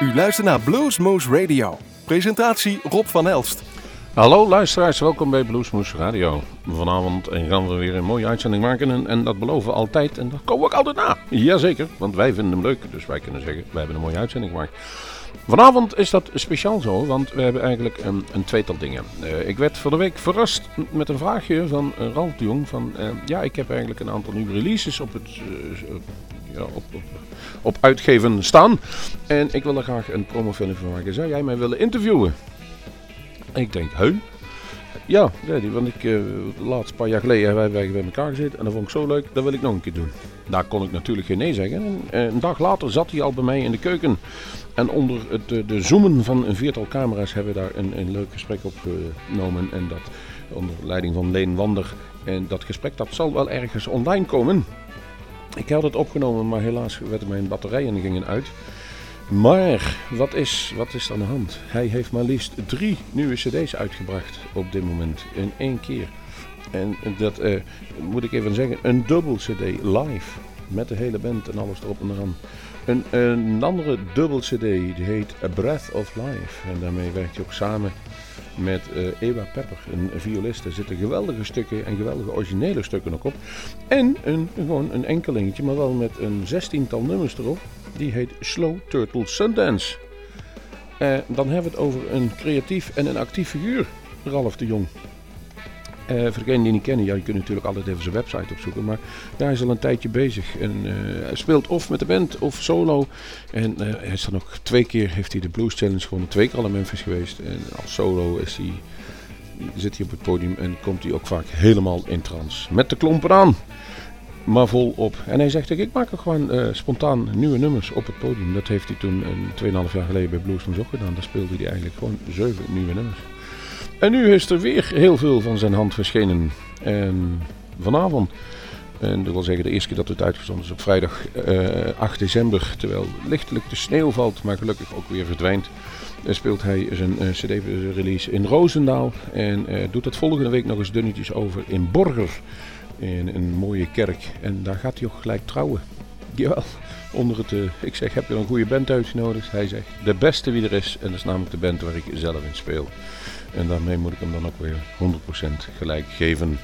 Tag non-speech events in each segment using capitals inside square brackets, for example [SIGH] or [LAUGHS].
U luistert naar Bluesmoose Radio. Presentatie Rob van Elst. Hallo luisteraars, welkom bij Bluesmoose Radio. Vanavond gaan we weer een mooie uitzending maken en, dat beloven we altijd en dat komen we ook altijd na. Jazeker, want wij vinden hem leuk, dus wij kunnen zeggen, wij hebben een mooie uitzending gemaakt. Vanavond is dat speciaal zo, want we hebben eigenlijk een, een tweetal dingen. Uh, ik werd voor de week verrast met een vraagje van uh, Ralf Jong. Van, uh, ja, ik heb eigenlijk een aantal nieuwe releases op het ja, op, op, uitgeven staan. En ik wil er graag een promofilm van maken. Zou jij mij willen interviewen? En ik denk, heun. Ja, want ik uh, laatst paar jaar geleden hebben wij bij elkaar gezeten en dat vond ik zo leuk, dat wil ik nog een keer doen. Daar kon ik natuurlijk geen nee zeggen. En, een dag later zat hij al bij mij in de keuken. En onder het, de, de zoomen van een viertal camera's hebben we daar een, een leuk gesprek opgenomen. En dat onder leiding van Leen Wander. En dat gesprek dat zal wel ergens online komen. Ik had het opgenomen, maar helaas werden mijn batterijen gingen uit. Maar wat is, wat is er aan de hand? Hij heeft maar liefst drie nieuwe cd's uitgebracht op dit moment. In één keer. En dat uh, moet ik even zeggen, een dubbel cd live. Met de hele band en alles erop en eraan. Een, een andere dubbel cd, die heet A Breath of Life. En daarmee werkt hij ook samen met uh, Ewa Pepper, een violist. Er zitten geweldige stukken en geweldige originele stukken ook op. En een, gewoon een enkelingetje, maar wel met een zestiental nummers erop. Die heet Slow Turtle Sundance. Uh, dan hebben we het over een creatief en een actief figuur, Ralf de Jong. Uh, voor degenen die niet kennen, ja, je kunt natuurlijk altijd even zijn website opzoeken. Maar ja, hij is al een tijdje bezig. En, uh, hij speelt of met de band of solo. En uh, hij is dan nog twee keer, heeft hij de Blues Challenge gewonnen. Twee keer al in Memphis geweest. En als solo is hij, zit hij op het podium en komt hij ook vaak helemaal in trance. Met de klompen aan. Maar volop. En hij zegt, ik maak ook gewoon spontaan nieuwe nummers op het podium. Dat heeft hij toen een 2,5 jaar geleden bij Bluesmoose ook gedaan. Daar speelde hij eigenlijk gewoon zeven nieuwe nummers. En nu is er weer heel veel van zijn hand verschenen. En vanavond, en dat wil zeggen de eerste keer dat het uitgezonden is op vrijdag uh, 8 december, terwijl lichtelijk de sneeuw valt, maar gelukkig ook weer verdwijnt, uh, speelt hij zijn uh, cd-release in Roosendaal. En doet dat volgende week nog eens dunnetjes over in Borger, in een mooie kerk. En daar gaat hij ook gelijk trouwen. Jawel, onder het, ik zeg, heb je een goede band uitgenodigd? Hij zegt, de beste wie er is. En dat is namelijk de band waar ik zelf in speel. En daarmee moet ik hem dan ook weer 100% gelijk geven.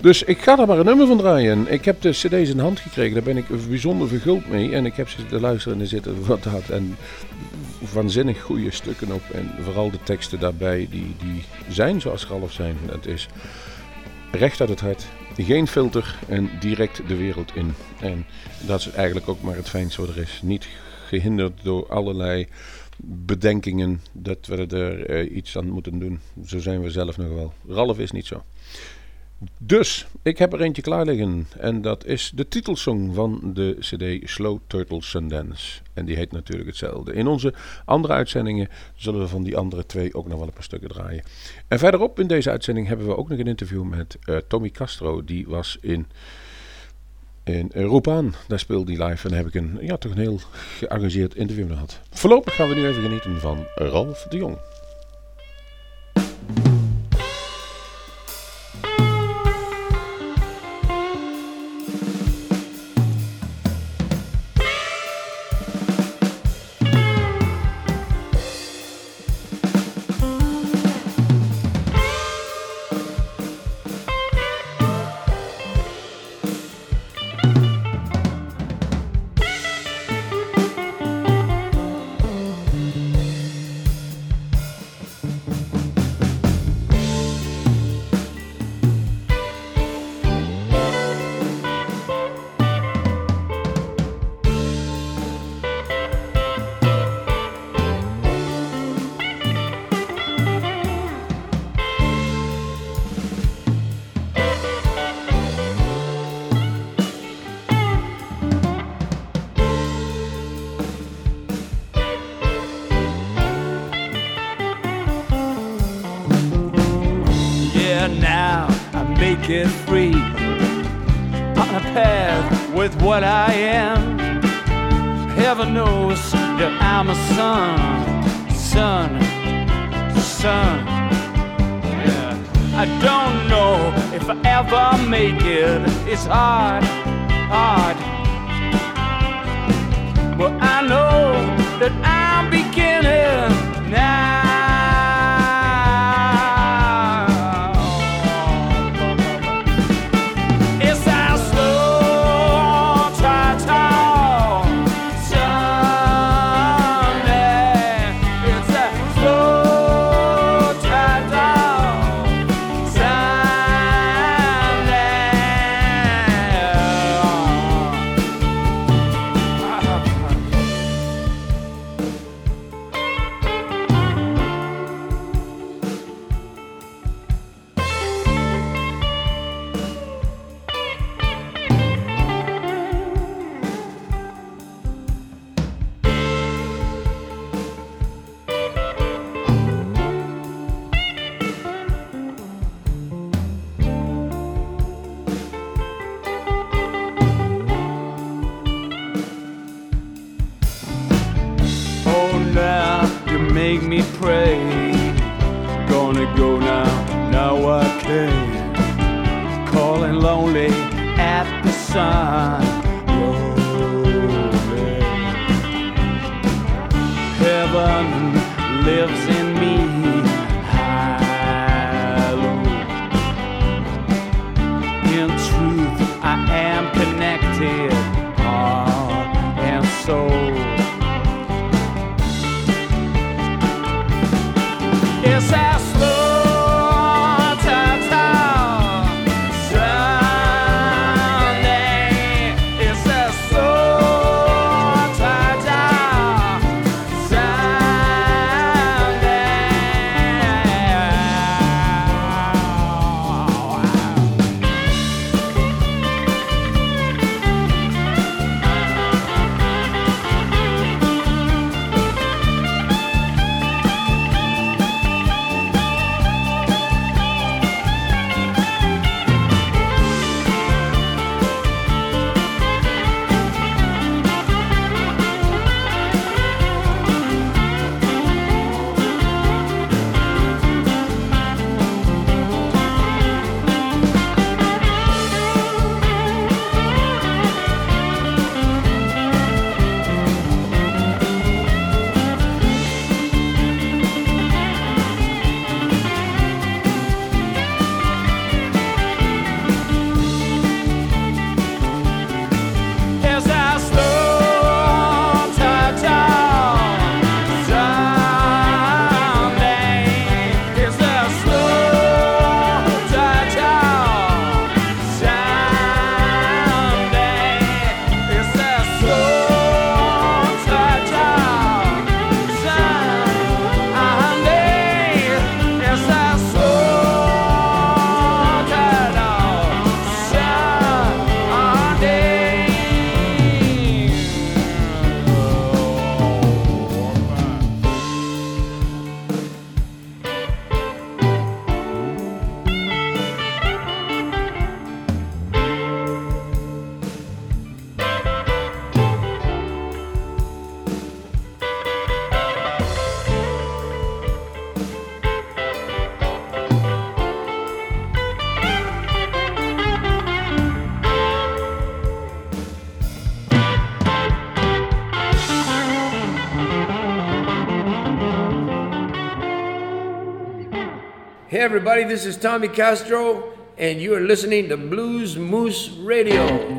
Dus ik ga er maar een nummer van draaien. Ik heb de cd's in hand gekregen, daar ben ik bijzonder verguld mee. En ik heb ze te luisteren en zitten [LAUGHS] wat had en waanzinnig goede stukken op. En vooral de teksten daarbij, die, die zijn zoals Ralf zijn. Het is recht uit het hart, geen filter en direct de wereld in. En dat is eigenlijk ook maar het fijnste wat er is. Niet gehinderd door allerlei bedenkingen dat we er uh, iets aan moeten doen. Zo zijn we zelf nog wel. Ralf is niet zo. Dus, ik heb er eentje klaar liggen. En dat is de titelsong van de CD Slow Turtle Sundance. En die heet natuurlijk hetzelfde. In onze andere uitzendingen zullen we van die andere twee ook nog wel een paar stukken draaien. En verderop in deze uitzending hebben we ook nog een interview met uh, Tommy Castro. Die was in in Europa. Daar speelde hij live en heb ik een, ja, toch een heel gearrangeerd interview gehad. Voorlopig gaan we nu even genieten van Ralf de Jong. Get free on a path with what I am. Heaven knows that I'm a son, son, son. Yeah. I don't know if I ever make it. It's hard, hard. But I know that I'm everybody, this is Tommy Castro, and you are listening to Blues Moose Radio.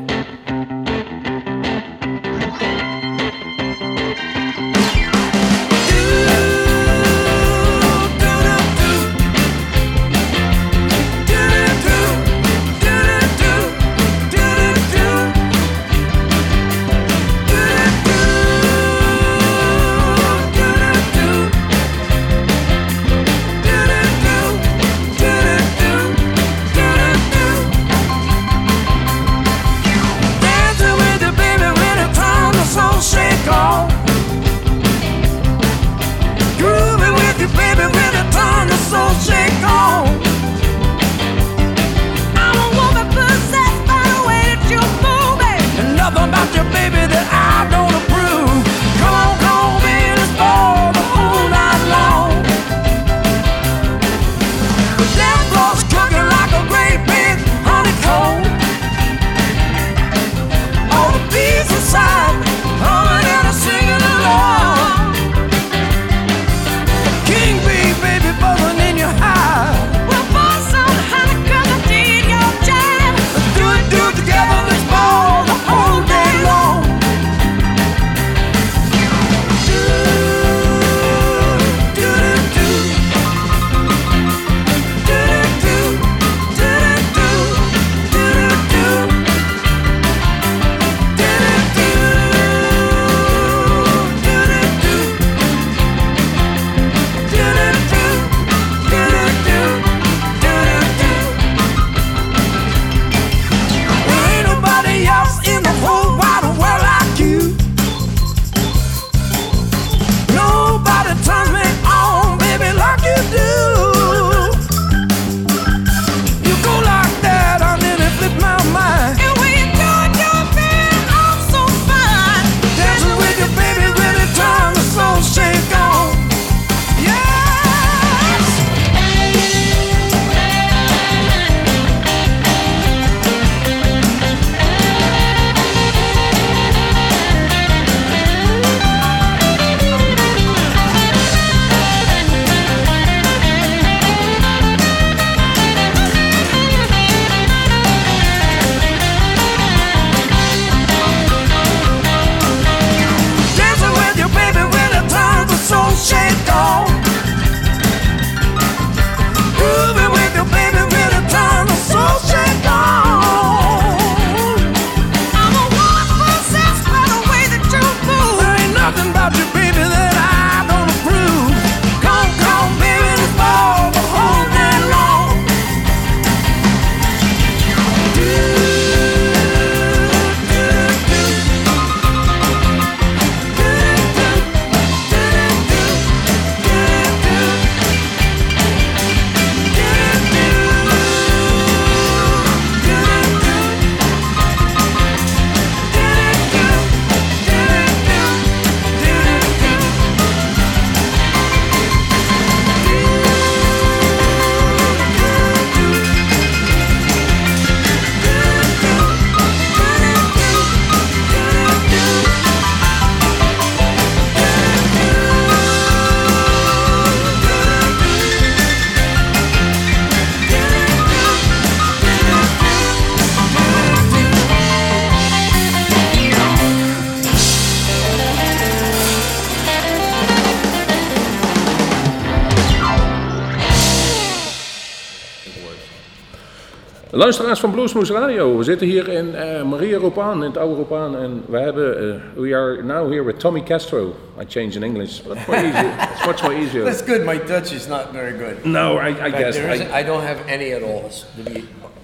Luisteraars van Bluesmoose Radio, we zitten hier in uh, Maria Roepaan, in het oude Roepaen. En we hebben, uh, we are now here with Tommy Castro. I changed in English, but it's, it's much more easier. That's good, my Dutch is not very good. No, I, I guess. I, I, don't have any at all.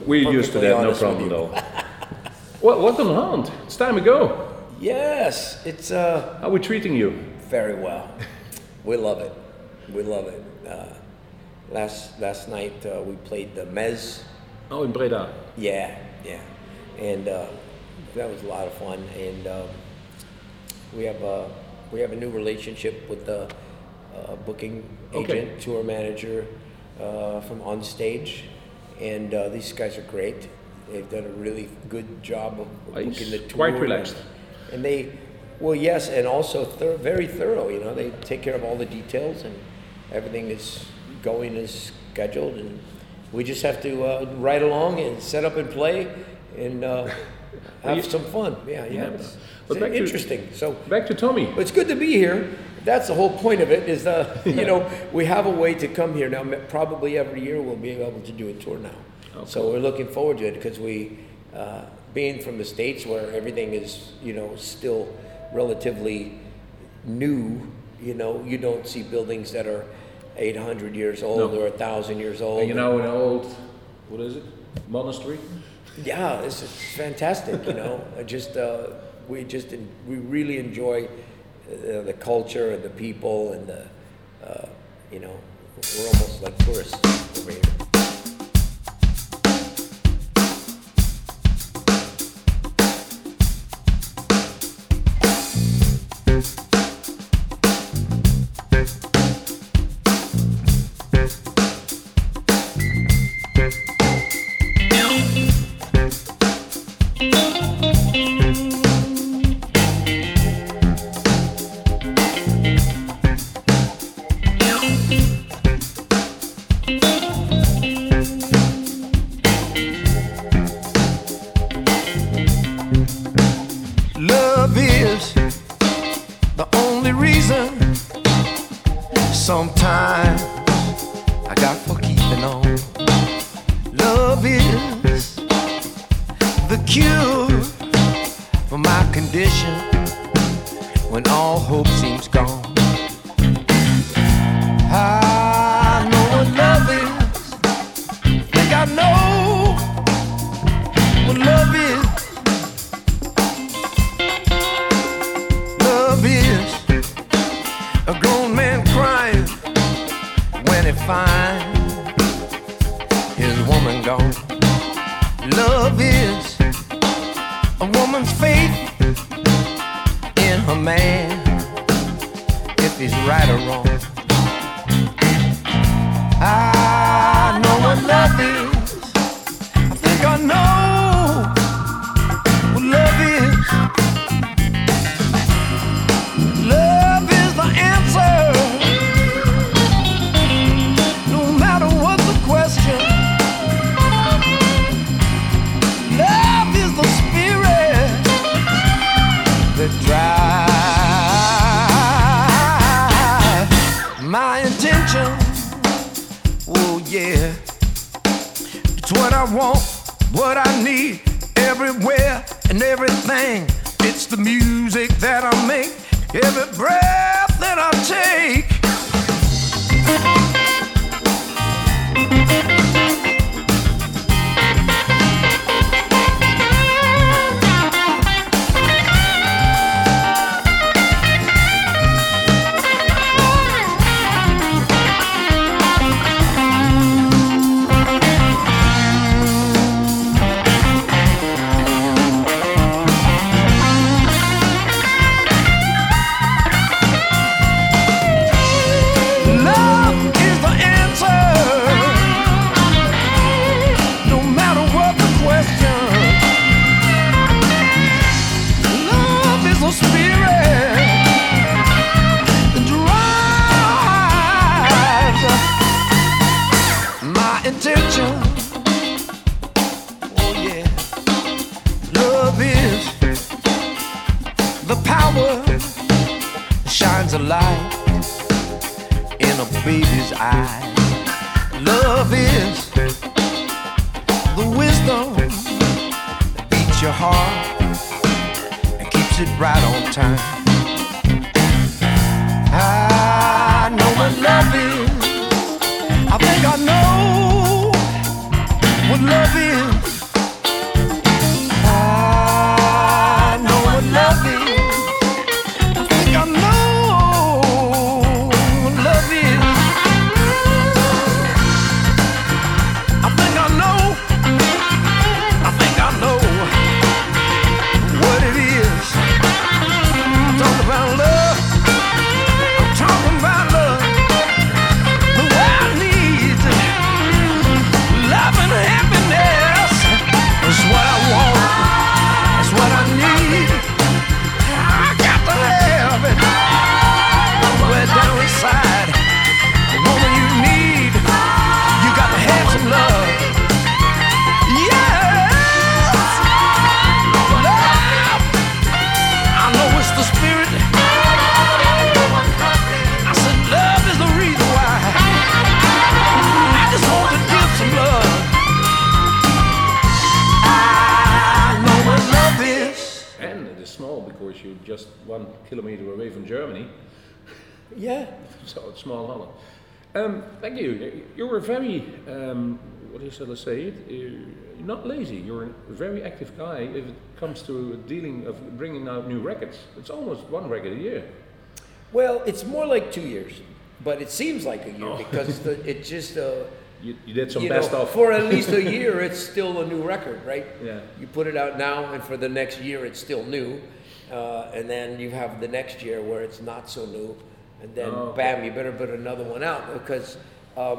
We're used to that, no problem though. well, welcome hand. It's time to go. Yes, it's... Uh, How are we treating you? Very well. we love it. We love it. Uh, last, last night uh, we played the Mezz Oh, in Breda. Yeah, yeah, and uh, that was a lot of fun. And um, we have a we have a new relationship with the uh, booking agent, okay. tour manager uh, from On Stage, and uh, these guys are great. They've done a really good job of booking the tour. Quite relaxed. And, and they, well, yes, and also thir- very thorough. You know, they take care of all the details, and everything is going as scheduled, and we just have to uh, ride along and set up and play and uh, [LAUGHS] have you, some fun. Yeah, yeah. It's, it's interesting. To, so back to Tommy. It's good to be here. That's the whole point of it. Is uh, [LAUGHS] you know we have a way to come here now. Probably every year we'll be able to do a tour now. Okay. So we're looking forward to it because we, uh, being from the states where everything is you know still relatively new. You know you don't see buildings that are 800 years old no. or 1,000 years old. you know, an old, what is it, monastery? Yeah, it's, it's fantastic, you know. [LAUGHS] just, uh, we just, we really enjoy uh, the culture and the people and the, uh, you know, we're almost like tourists over here. It's what I want, what I need, everywhere and everything. It's the music that I make, every breath that I take. Were very, um, what is it, say it? You're not lazy. You're a very active guy if it comes to dealing of bringing out new records. It's almost one record a year. Well, it's more like two years, but it seems like a year Oh. because the, it just, uh, [LAUGHS] You, you did some you best know, of. for at [LAUGHS] least a year, it's still a new record, right? Yeah. You put it out now, and for the next year, it's still new, uh, and then you have the next year where it's not so new, and then Oh, okay. bam, you better put another one out because um,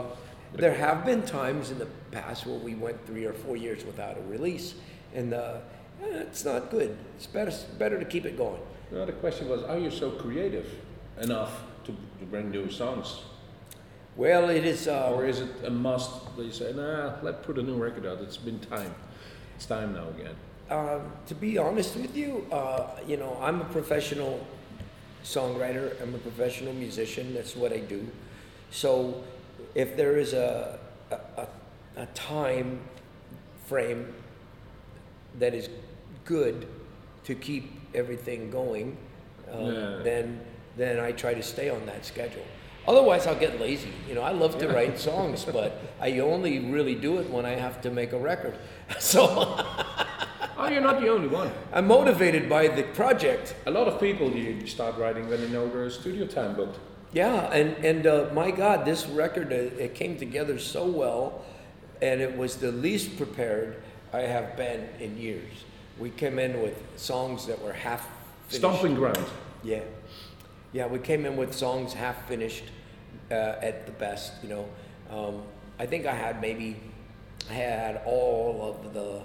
there have been times in the past where we went three or four years without a release, and uh, eh, it's not good. It's better better to keep it going. No, the question was, are you so creative enough to, to bring new songs? Well, it is. Uh, Or is it a must that you say, nah, let's put a new record out, it's been time. It's time now again. Um, to be honest with you, uh, you know, I'm a professional songwriter. I'm a professional musician. That's what I do. So, if there is a a, a, time frame that is good to keep everything going, um, Yeah. then then I try to stay on that schedule. Otherwise, I'll get lazy. You know, I love to write songs, but [LAUGHS] I only really do it when I have to make a record. [LAUGHS] So. [LAUGHS] Oh, you're not the only one. I'm motivated by the project. A lot of people you start writing when they know there's studio time booked. Yeah, and and uh, my God, this record uh, it came together so well, and it was the least prepared I have been in years. We came in with songs that were half finished. Stomping ground. Yeah, yeah, we came in with songs half finished uh, at the best. You know, um, I think I had maybe I had all of the.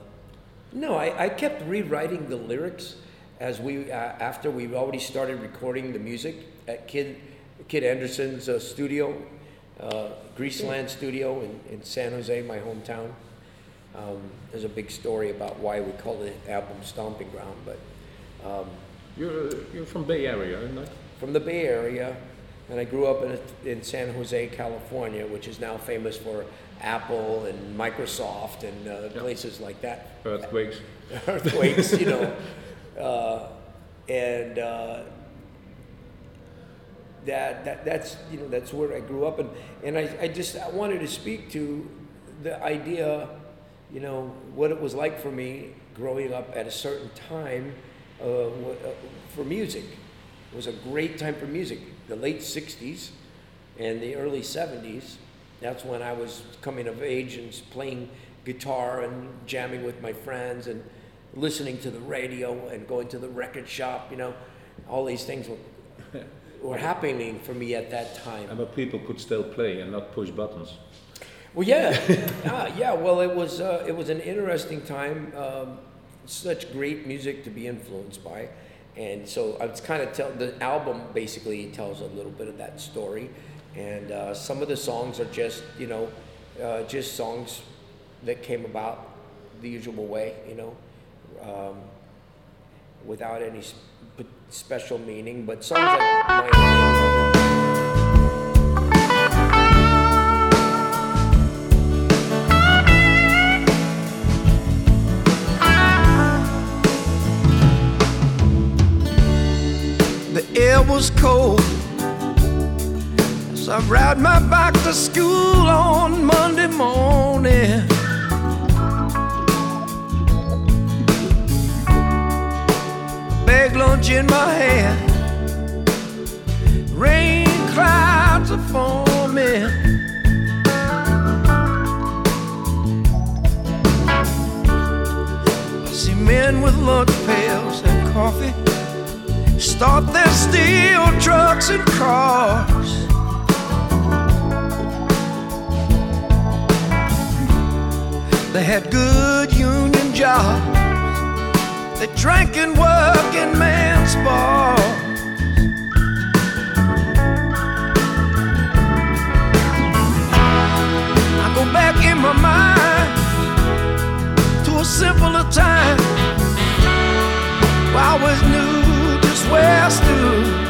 No, I, I kept rewriting the lyrics as we uh, after we already started recording the music at Kid Kid Anderson's uh, studio, uh, Greaseland Studio in, in San Jose, my hometown. Um, there's a big story about why we call the album Stomping Ground, but um, You're, you're from Bay Area, aren't you? from the Bay Area, and I grew up in, in San Jose, California, which is now famous for Apple and Microsoft and uh, places like that. Earthquakes. [LAUGHS] Earthquakes, you know, uh, and uh, that, that that's you know that's where I grew up, and and I, I just I wanted to speak to the idea, you know, what it was like for me growing up at a certain time uh, uh, for music. It was a great time for music. The late '60s and the early '70s. That's when I was coming of age and playing guitar and jamming with my friends and listening to the radio and going to the record shop. You know, all these things were [LAUGHS] were happening for me at that time. And but people could still play and not push buttons. Well, yeah, yeah, [LAUGHS] yeah. Well, it was uh, it was an interesting time. Um, such great music to be influenced by, and so it's kind of tell the album basically tells a little bit of that story, and uh, some of the songs are just you know, uh, just songs that came about the usual way, you know, um, without any sp- special meaning, but songs like my air was cold. As I ride my bike to school on Monday morning, bag lunch in my hand. Rain clouds are forming. I see men with lunch pails and coffee stop their steel trucks and cars. They had good union jobs they drank and work in man's bars. I go back in my mind to a simpler time. Where I always knew just where I stood.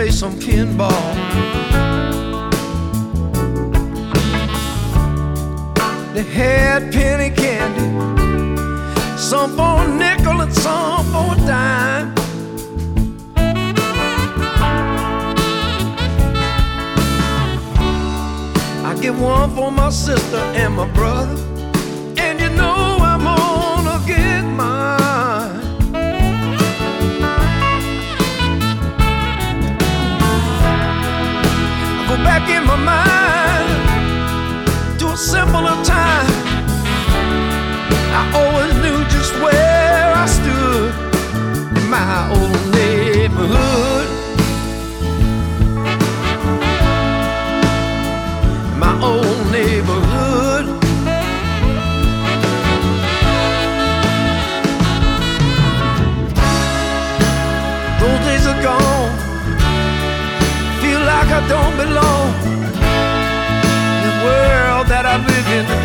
play some pinball. They had penny candy, some for a nickel and some for a dime. I get one for my sister and my brother. full of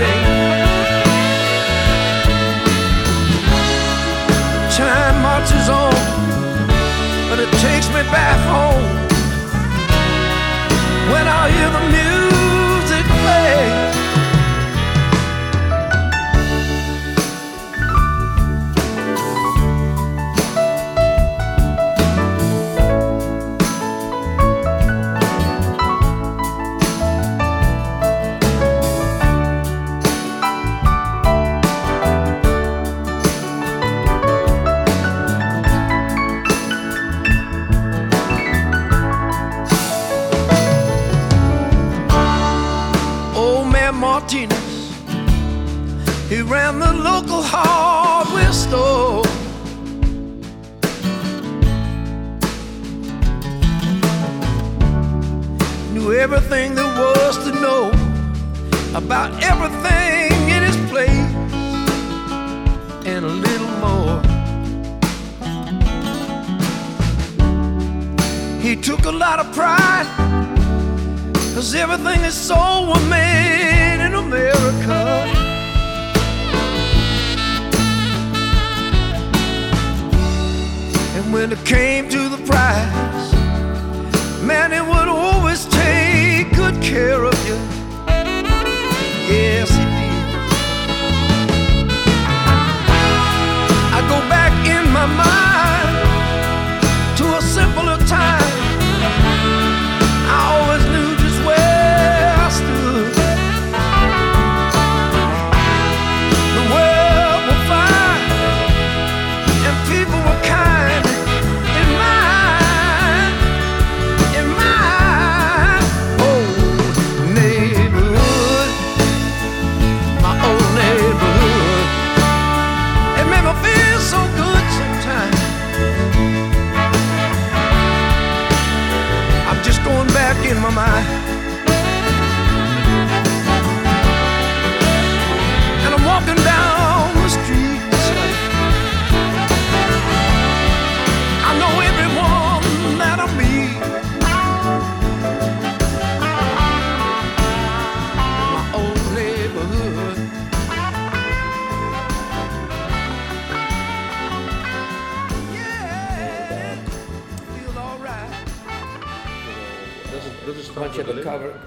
everything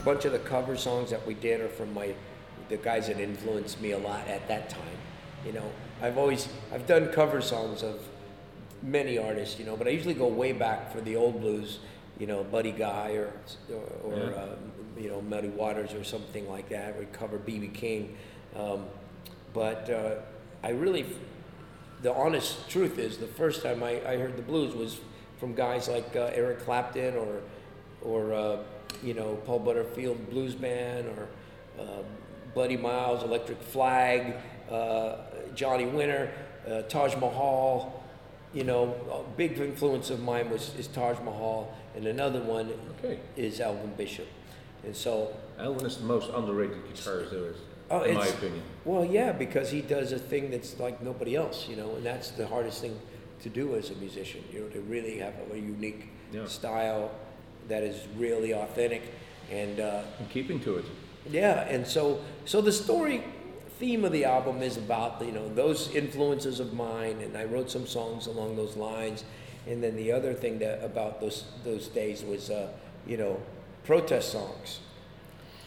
bunch of the cover songs that we did are from my, the guys that influenced me a lot at that time. You know, I've always, I've done cover songs of many artists, you know, but I usually go way back for the old blues, you know, Buddy Guy or, or, or Yeah. um, you know, Muddy Waters or something like that. We cover BB King. Um, but uh, I really, the honest truth is, the first time I, I heard the blues was from guys like uh, Eric Clapton or, or uh, you know, Paul Butterfield Blues Band or uh, Buddy Miles, Electric Flag, uh, Johnny Winter, uh, Taj Mahal. You know, a big influence of mine was is Taj Mahal, and another one Okay. is Elvin Bishop. And so Elvin is the most underrated guitarist there is, Oh, in my opinion. Well, yeah, because he does a thing that's like nobody else, you know, and that's the hardest thing to do as a musician, you know, to really have a unique Yeah. style that is really authentic. And uh, And keeping to it. yeah, and so so the story theme of the album is about you know those influences of mine, and I wrote some songs along those lines. And then the other thing that about those those days was uh, you know protest songs.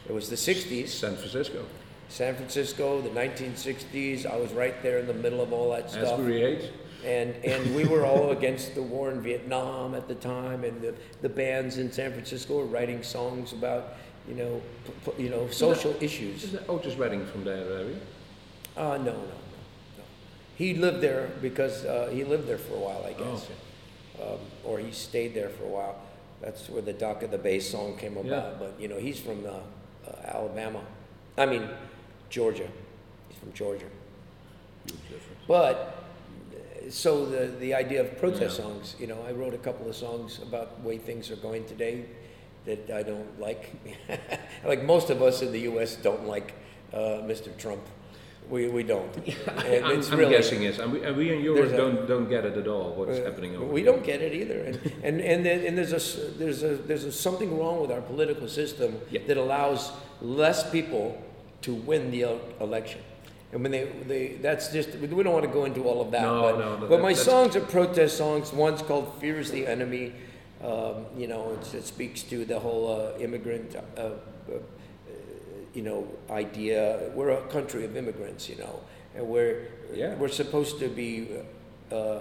It was the '60s. San Francisco. San Francisco, the 1960s. I was right there in the middle of all that stuff. Asbury 8. And, and we were all against the war in Vietnam at the time, and the, the bands in San Francisco were writing songs about, you know, p- p- you know, social issues. Is that Otis Redding from that area? Uh, no, no, no, no. He lived there because uh, he lived there for a while, I Oh, guess, okay. um, or he stayed there for a while. That's where the Dock of the Bay song came about. Yeah. But you know, he's from uh, uh, Alabama. I mean, Georgia. He's from Georgia. But so the the idea of protest Yeah. songs, you know, I wrote a couple of songs about the way things are going today that I don't like. [LAUGHS] like most of us in the U.S. don't like uh, Mr. Trump. We we don't. [LAUGHS] And I'm, it's I'm really- guessing yes. And we, and we in Europe don't, don't get it at all, what's uh, happening over We here. don't get it either, and and and, then, and there's a there's a there's a, something wrong with our political system Yeah. that allows less people to win the election. And when they, they that's just we don't want to go into all of that. No, but, no, no, but that- my songs are protest songs. One's called "Fear is the Enemy." Um, you know, it's, it speaks to the whole uh, immigrant. Uh, uh, you know, idea. We're a country of immigrants, you know, and we're Yeah. we're supposed to be uh,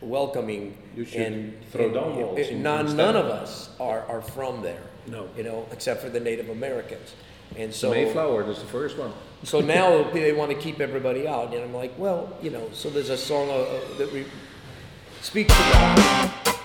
welcoming. You should and throw and- down walls none, instead. none of us are, are from there. No. You know, except for the Native Americans. And So Mayflower, that's the first one. So now they want to keep everybody out, and I'm like, well, you know. So there's a song uh, that we speaks to that.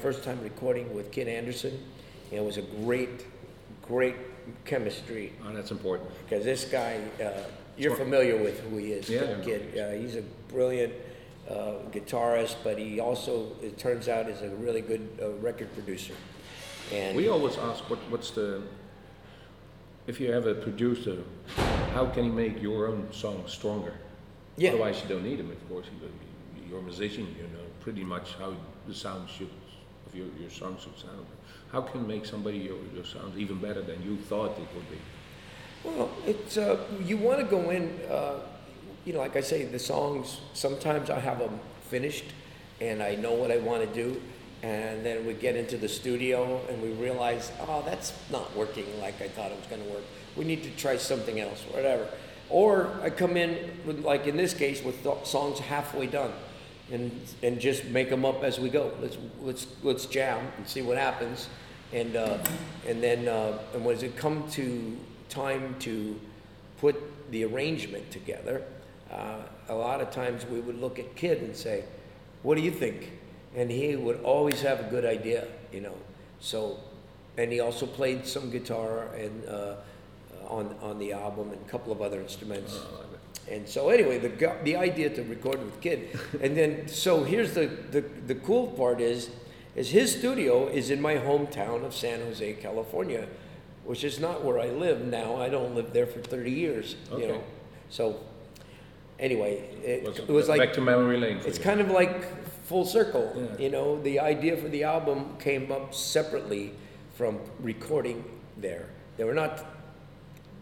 First time recording with Kid Anderson, and it was a great, great chemistry Oh, that's important. because this guy, uh, you're familiar with who he is, Yeah, Kid. Uh, he's a brilliant uh, guitarist, but he also, it turns out, is a really good uh, record producer. And We always ask what, what's the, if you have a producer, how can he make your own song stronger? Yeah. Otherwise, you don't need him, of course. You- You're a musician, you know pretty much how the sound should, of your, your song should sound. How can make somebody your, your sound even better than you thought it would be? Well, it's uh, you want to go in. Uh, you know, like I say, the songs. Sometimes I have them finished, and I know what I want to do, and then we get into the studio and we realize, oh, that's not working like I thought it was going to work. We need to try something else, whatever. Or I come in, with, like in this case, with th- songs halfway done, and and just make them up as we go. Let's let's let's jam and see what happens, and uh, and then uh, and when it come to time to put the arrangement together, uh, a lot of times we would look at Kid and say, "What do you think?" And he would always have a good idea, you know. So, and he also played some guitar and uh, on on the album and a couple of other instruments. And so anyway, the the idea to record with Kid, and then so here's the, the the cool part is, is his studio is in my hometown of San Jose, California, which is not where I live now. I don't live there for 30 years, you know. So anyway, it, Was- it was back like to memory lane it's you. kind of like full circle. Yeah. You know, the idea for the album came up separately from recording there. They were not.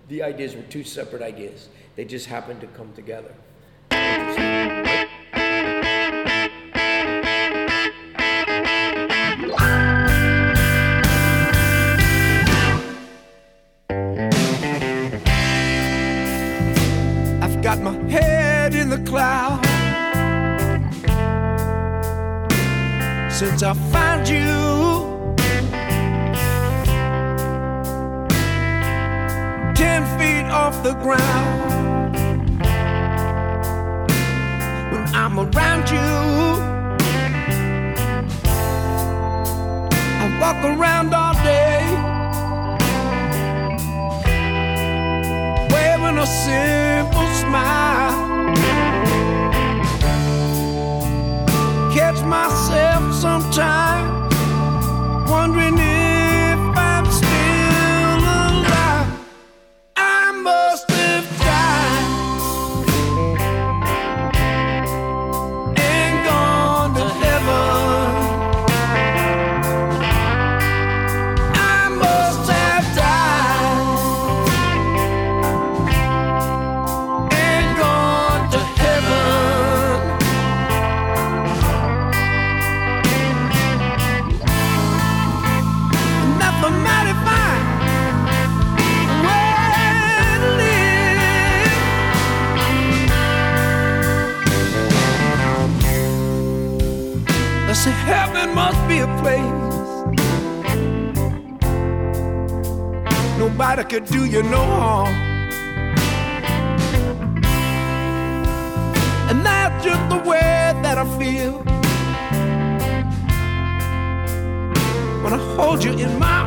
The ideas were two separate ideas. They just happened to come together. I've got my head in the clouds since I found you. Ten feet off the ground. I'm around you, I walk around all day. waving a simple smile. Catch myself sometimes wondering nobody could do you no harm. And that's just the way that I feel when I hold you in my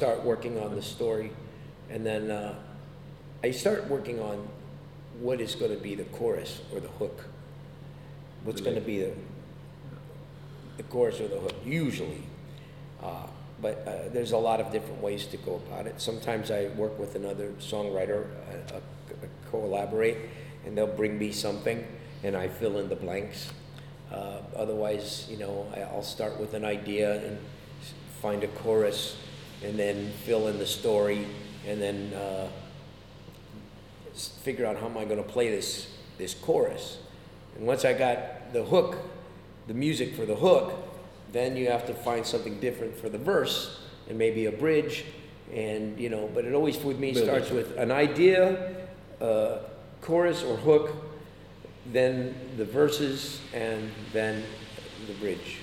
start working on the story, and then uh, I start working on what is going to be the chorus or the hook. What's going to be the the chorus or the hook usually. Uh, but uh, there's a lot of different ways to go about it. Sometimes I work with another songwriter, uh, uh, collaborate, and they'll bring me something, and I fill in the blanks. Uh, otherwise, you know, I- I'll start with an idea and find a chorus, and then fill in the story, and then uh, figure out how am I going to play this this chorus. And once I got the hook, the music for the hook, then you have to find something different for the verse and maybe a bridge, and you know. But it always with me starts it. with an idea, uh, chorus or hook, then the verses, and then the bridge.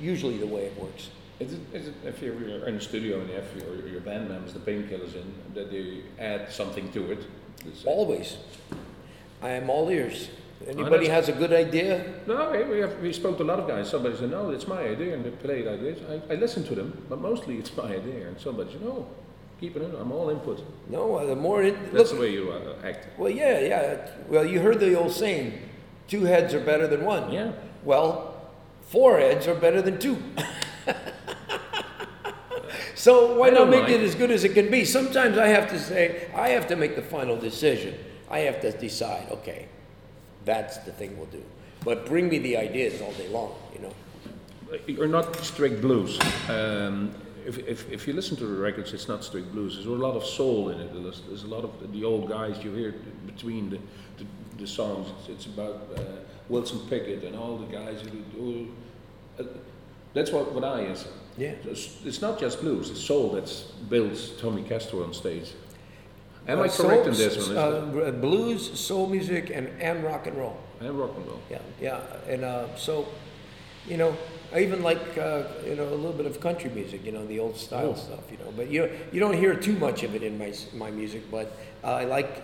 Usually the way it works. Is it, is it if you're in the studio and you have your, your band members, the painkillers in, that they add something to it? Always. I am all ears. Anybody has a good idea? No, we, we, have, we spoke to a lot of guys. Somebody said, no, it's my idea, and they play it like this. I, I listen to them, but mostly it's my idea. And somebody said, no, keep it in, I'm all input. No, uh, the more it, That's look, the way you uh, act. Well, yeah, yeah. Well, you heard the old saying, two heads are better than one. Yeah. Well, four heads are better than two. [LAUGHS] so why not make mind. it as good as it can be? Sometimes I have to say, I have to make the final decision. I have to decide, okay, that's the thing we'll do. But bring me the ideas all day long, you know. You're not strict blues. Um, if, if, if you listen to the records, it's not strict blues. There's a lot of soul in it. There's, there's a lot of the old guys you hear between the, the, the songs. It's, it's about uh, Wilson Pickett and all the guys who do. Uh, that's what, what I is. Yeah. It's, it's not just blues. It's soul that builds Tommy Castro on stage. Am I Uh, soul- correct in this one? Uh, blues, soul music, and, and rock and roll. and rock and roll. Yeah, yeah, and uh, so, you know, I even like uh, you know a little bit of country music, you know, the old style Oh. stuff, you know. But you you don't hear too much of it in my my music, but uh, I like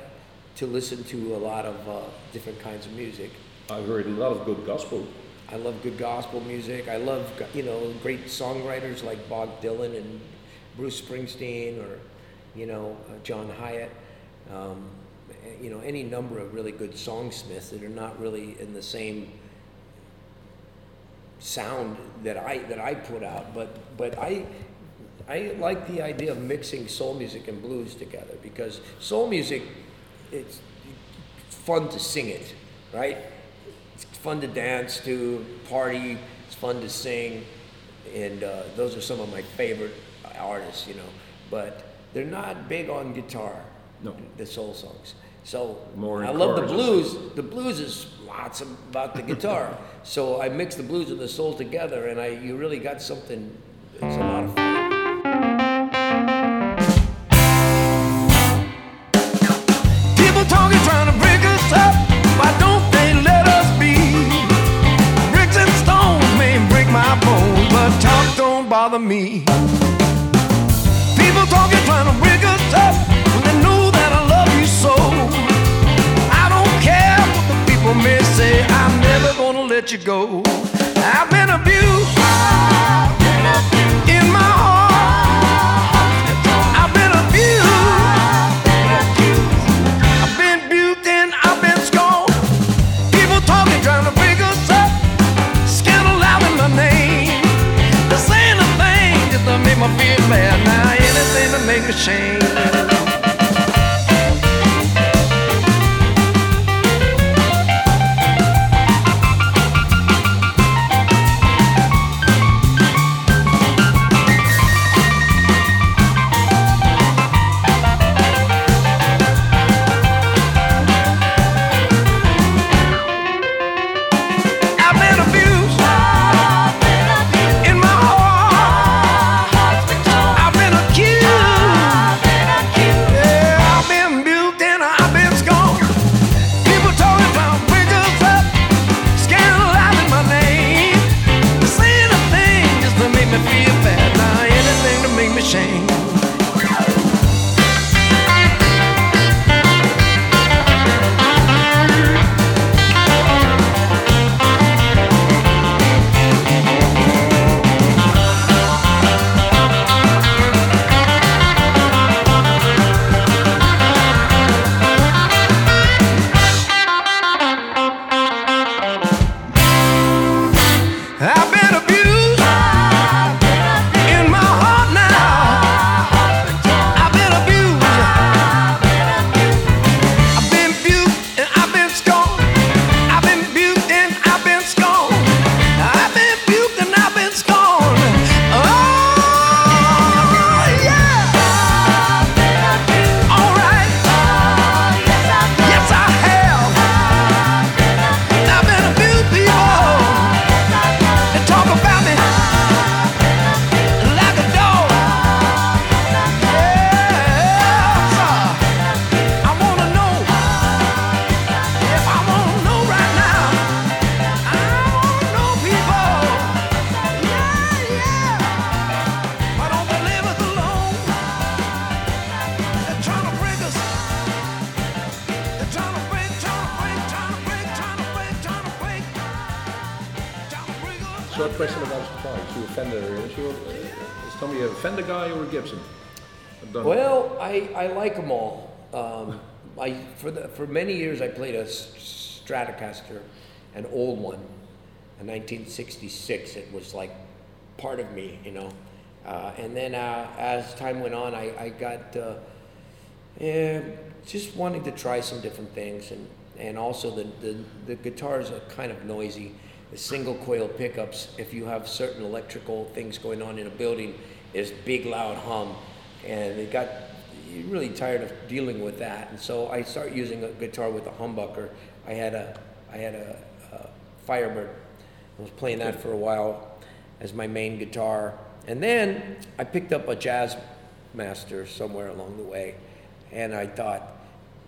to listen to a lot of uh, different kinds of music. I've heard a lot of good gospel. I love good gospel music. I love you know great songwriters like Bob Dylan and Bruce Springsteen or you know uh, John Hiatt. Um, you know any number of really good songsmiths that are not really in the same sound that I that I put out, but but I I like the idea of mixing soul music and blues together because soul music it's fun to sing it, right? It's fun to dance to, party. It's fun to sing, and uh, those are some of my favorite artists, you know. But they're not big on guitar. No. The soul songs. So More I love the blues. The blues is lots about the guitar. so I mix the blues and the soul together, and I you really got something. Bother me. People talking, trying to bring us up when they know that I love you so. I don't care what the people may say, I'm never gonna let you go. I've been abused in my heart. Change. Short question about guitar. Is you a Fender? Is, you, uh, is Tommy a Fender guy or a Gibson? Well, I, I like them all. Um, I for the for many years I played a Stratocaster, an old one, a 1966. It was like part of me, you know. Uh, and then uh, as time went on, I I got uh, eh, just wanting to try some different things, and and also the the, the guitars are kind of noisy. Single coil pickups, if you have certain electrical things going on in a building, is big loud hum, and it got really tired of dealing with that. And so I started using a guitar with a humbucker. I had a I had a, a Firebird. I was playing that for a while as my main guitar, and then I picked up a Jazz Master somewhere along the way, and I thought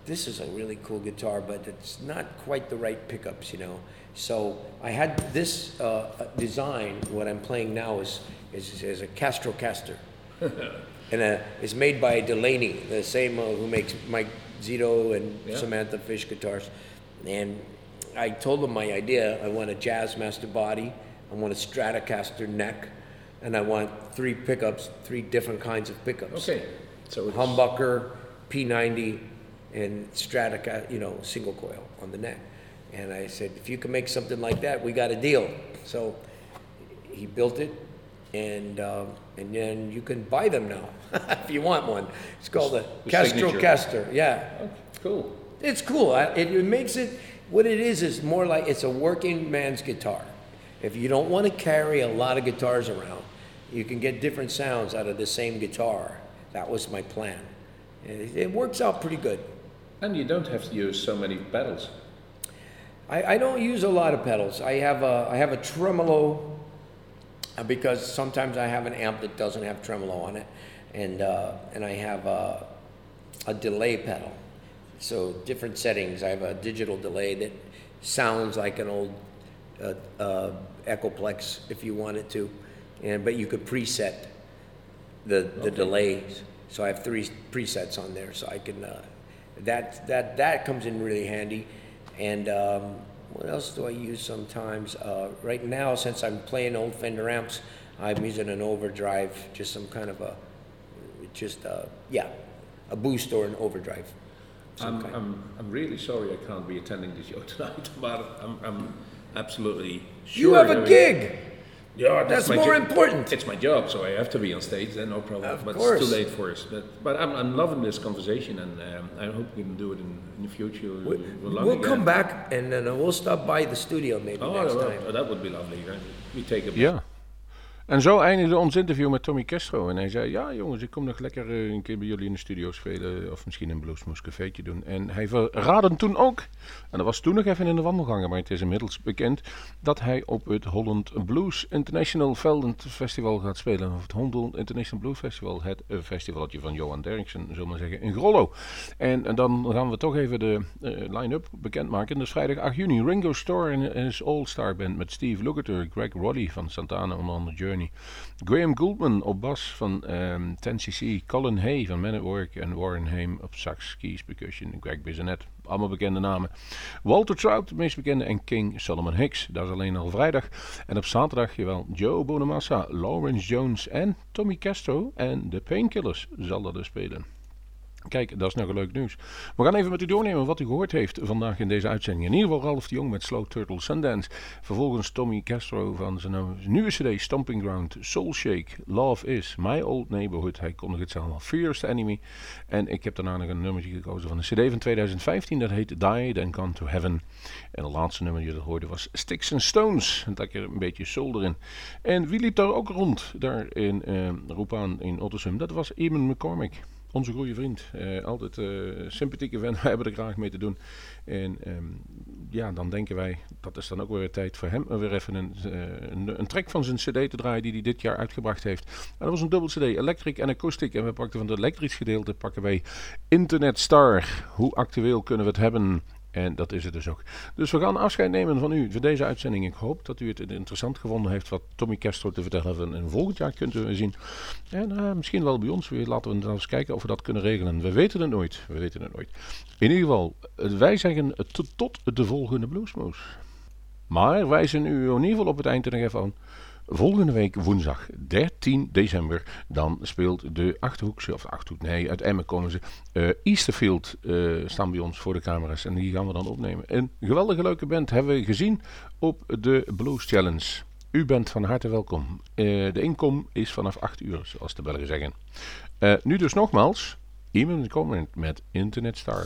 this is a really cool guitar, but it's not quite the right pickups, you know. So I had this uh, design. What I'm playing now is is, is a Castrocaster, [LAUGHS] and uh, it's made by Delaney, the same uh, who makes Mike Zito and Yeah. Samantha Fish guitars. And I told them my idea. I want a Jazz Master body, I want a Stratocaster neck, and I want three pickups, three different kinds of pickups Okay. So it's, humbucker, P90, and Stratocaster, you know, single coil on the neck. And I said, if you can make something like that, we got a deal. So he built it, and um, and then you can buy them now [LAUGHS] if you want one. It's called a The Castro signature. Caster. Yeah, oh, cool. it's cool. I- It, it makes it what it is is more like it's a working man's guitar. If you don't want to carry a lot of guitars around, you can get different sounds out of the same guitar. That was my plan. It, it works out pretty good. And you don't have to use so many pedals. I, I don't use a lot of pedals. I have a, I have a tremolo uh, because sometimes I have an amp that doesn't have tremolo on it, and uh, and I have a, a delay pedal. So different settings. I have a digital delay that sounds like an old uh, uh, Echoplex if you want it to, and but you could preset the the delays. So I have three presets on there, so I can. Uh, that that that comes in really handy. And um, what else do I use sometimes? Uh, right now, since I'm playing old Fender amps, I'm using an overdrive, just some kind of a, just uh, yeah, a boost or an overdrive. I'm, kind. I'm, I'm really sorry I can't be attending the [LAUGHS] show tonight, but I'm, I'm absolutely sure. you have a gig. Yeah, That's my more jo- important. It's my job, so I have to be on stage. Then no problem. Of but course. it's too late for us. But but I'm, I'm loving this conversation, and um, I hope we can do it in, in the future. We- We'll, We'll come back and then uh, we'll stop by the studio maybe Oh, next well, time. that would be lovely. Right? We take a Ja. En zo eindigde ons interview met Tommy Castro. En hij zei, ja jongens, ik kom nog lekker eh, een keer bij jullie in de studio spelen. Of misschien een Bluesmoes cafeetje doen. En hij verraadde toen ook, en dat was toen nog even in de wandelgangen, maar het is inmiddels bekend, dat hij op het Holland Blues International Veldend Festival gaat spelen. Of het Holland International Blues Festival, het eh, festivaletje van Johan Derksen, zullen we zeggen, in Grollo. En, dan gaan we toch even de eh, line-up bekendmaken. Dus vrijdag 8 juni, Ringo Starr en his All-Star Band met Steve Lukather, Greg Roddy van Santana onder andere Journey. Graham Gouldman op bas van ehm 10cc, Colin Hay van Man at Work en Warren Haim op sax, keys, percussion en Greg Bizanet. Allemaal bekende namen. Walter Trout, de meest bekende, en King Solomon Hicks. Dat is alleen al vrijdag. En op zaterdag, jawel, Joe Bonamassa, Lawrence Jones en Tommy Castro en de Painkillers zal er spelen. Kijk, dat is nog leuk nieuws. We gaan even met u doornemen wat u gehoord heeft vandaag in deze uitzending. In ieder geval Ralph de Jong met Slow Turtle Sundance. Vervolgens Tommy Castro van zijn nou- nieuwe cd Stomping Ground, Soul Shake, Love Is, My Old Neighborhood. Hij kondigt het zelf al, the Enemy. En ik heb daarna nog een nummertje gekozen van een cd van 2015. Dat heet Died and Gone to Heaven. En het laatste nummer dat hoorde was Sticks and Stones. En lekker een beetje soul erin. En wie liep daar ook rond, daar in Roepaan in Ottersum? Dat was Eamon McCormick. Onze goede vriend. Eh, altijd eh, sympathieke vent. [LAUGHS] Wij hebben er graag mee te doen. En ehm, ja, dan denken wij, dat is dan ook weer tijd voor hem om weer even een, eh, een, een track van zijn cd te draaien die hij dit jaar uitgebracht heeft. En dat was een dubbel cd, Electric en Acoustic. En we pakten van het elektrisch gedeelte pakken wij Internet Star. Hoe actueel kunnen we het hebben? En dat is het dus ook. Dus we gaan afscheid nemen van u voor deze uitzending. Ik hoop dat u het interessant gevonden heeft wat Tommy Castro te vertellen heeft. En volgend jaar kunt u zien. En eh, misschien wel bij ons weer. Laten we dan eens kijken of we dat kunnen regelen. We weten het nooit. We weten het nooit. In ieder geval, eh, wij zeggen tot, de volgende Bluesmoes. Maar wij zijn u in ieder geval op het eind nog even aan. Volgende week woensdag 13 december dan speelt de Achterhoekse, of de Achterhoek, nee, uit Emmen komen ze. eh, Easterfield eh, staan bij ons voor de camera's en die gaan we dan opnemen. Een geweldige leuke band hebben we gezien op de Blues Challenge. U bent van harte welkom. Eh, de inkom is vanaf 8 uur, zoals de Belgen zeggen. Nu dus nogmaals, iemand comment met Internet Star.